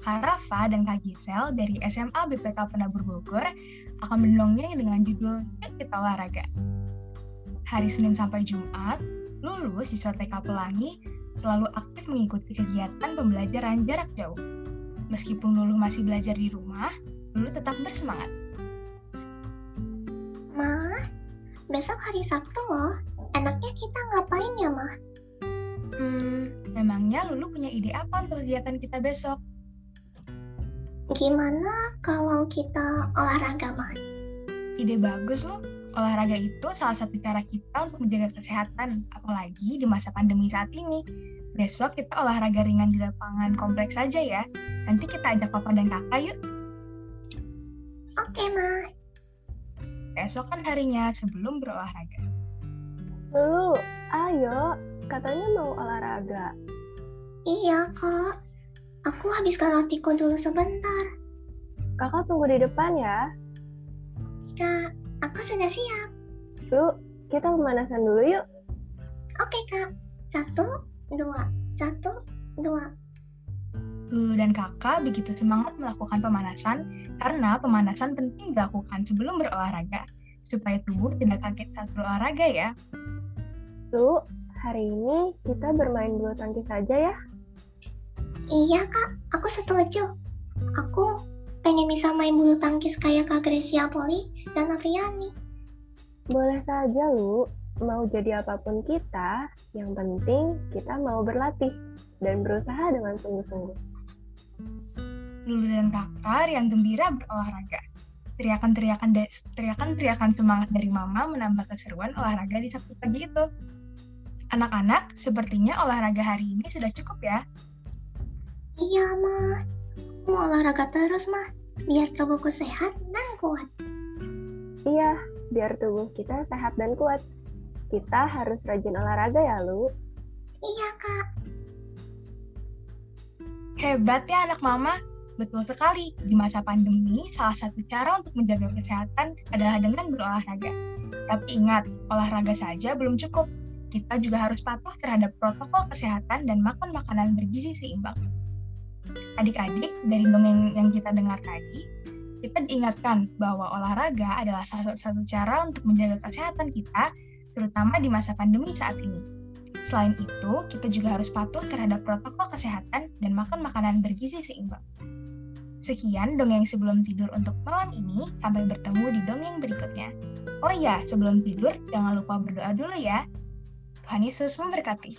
Kak Rafa, dan Kak Gisel dari SMA BPK Penabur Bogor akan mendongeng dengan judul Yuk Kita Olahraga. Hari Senin sampai Jumat, Lulu, siswa TK Pelangi, selalu aktif mengikuti kegiatan pembelajaran jarak jauh. Meskipun Lulu masih belajar di rumah, Lulu tetap bersemangat. Ma, besok hari Sabtu loh. Enaknya kita ngapain ya, Ma? Hmm, memangnya Lulu punya ide apa untuk kegiatan kita besok? Gimana kalau kita olahraga, Ma? Ide bagus loh. Olahraga itu salah satu cara kita untuk menjaga kesehatan, apalagi di masa pandemi saat ini. Besok kita olahraga ringan di lapangan kompleks saja ya. Nanti kita ajak papa dan kakak yuk. Oke, Ma. Besok kan harinya sebelum berolahraga. Lulu, ayo, katanya mau olahraga. Iya, Kak. Aku habis galaktico dulu sebentar. Kakak tunggu di depan ya. Kak, aku sudah siap. Lu, kita pemanasan dulu yuk. Oke, Kak. Satu, dua. Satu, dua. Lulu dan kakak begitu semangat melakukan pemanasan karena pemanasan penting dilakukan sebelum berolahraga supaya tubuh tidak kaget saat berolahraga ya. Lu, hari ini kita bermain bulu tangkis saja ya. Iya, Kak. Aku setuju. Aku pengen bisa main bulu tangkis kayak Kak Gracia Poli dan Apriani. Boleh saja lu, mau jadi apa pun kita, yang penting kita mau berlatih dan berusaha dengan sungguh-sungguh. Lulu dan kakak yang gembira berolahraga. Teriakan-teriakan teriakan-teriakan semangat dari mama menambah keseruan olahraga di Sabtu pagi itu. Anak-anak, sepertinya olahraga hari ini sudah cukup ya. Iya, Ma. Mau olahraga terus, Ma. Biar tubuhku sehat dan kuat. Iya, biar tubuh kita sehat dan kuat. Kita harus rajin olahraga ya, Lu. Iya, Kak. Hebat ya anak mama. Betul sekali, di masa pandemi, salah satu cara untuk menjaga kesehatan adalah dengan berolahraga. Tapi ingat, olahraga saja belum cukup. Kita juga harus patuh terhadap protokol kesehatan dan makan makanan bergizi seimbang. Adik-adik, dari dongeng yang kita dengar tadi, kita diingatkan bahwa olahraga adalah salah satu cara untuk menjaga kesehatan kita, terutama di masa pandemi saat ini. Selain itu, kita juga harus patuh terhadap protokol kesehatan dan makan makanan bergizi seimbang. Sekian dongeng sebelum tidur untuk malam ini, sampai bertemu di dongeng berikutnya. Oh iya, sebelum tidur, jangan lupa berdoa dulu ya. Tuhan Yesus memberkati.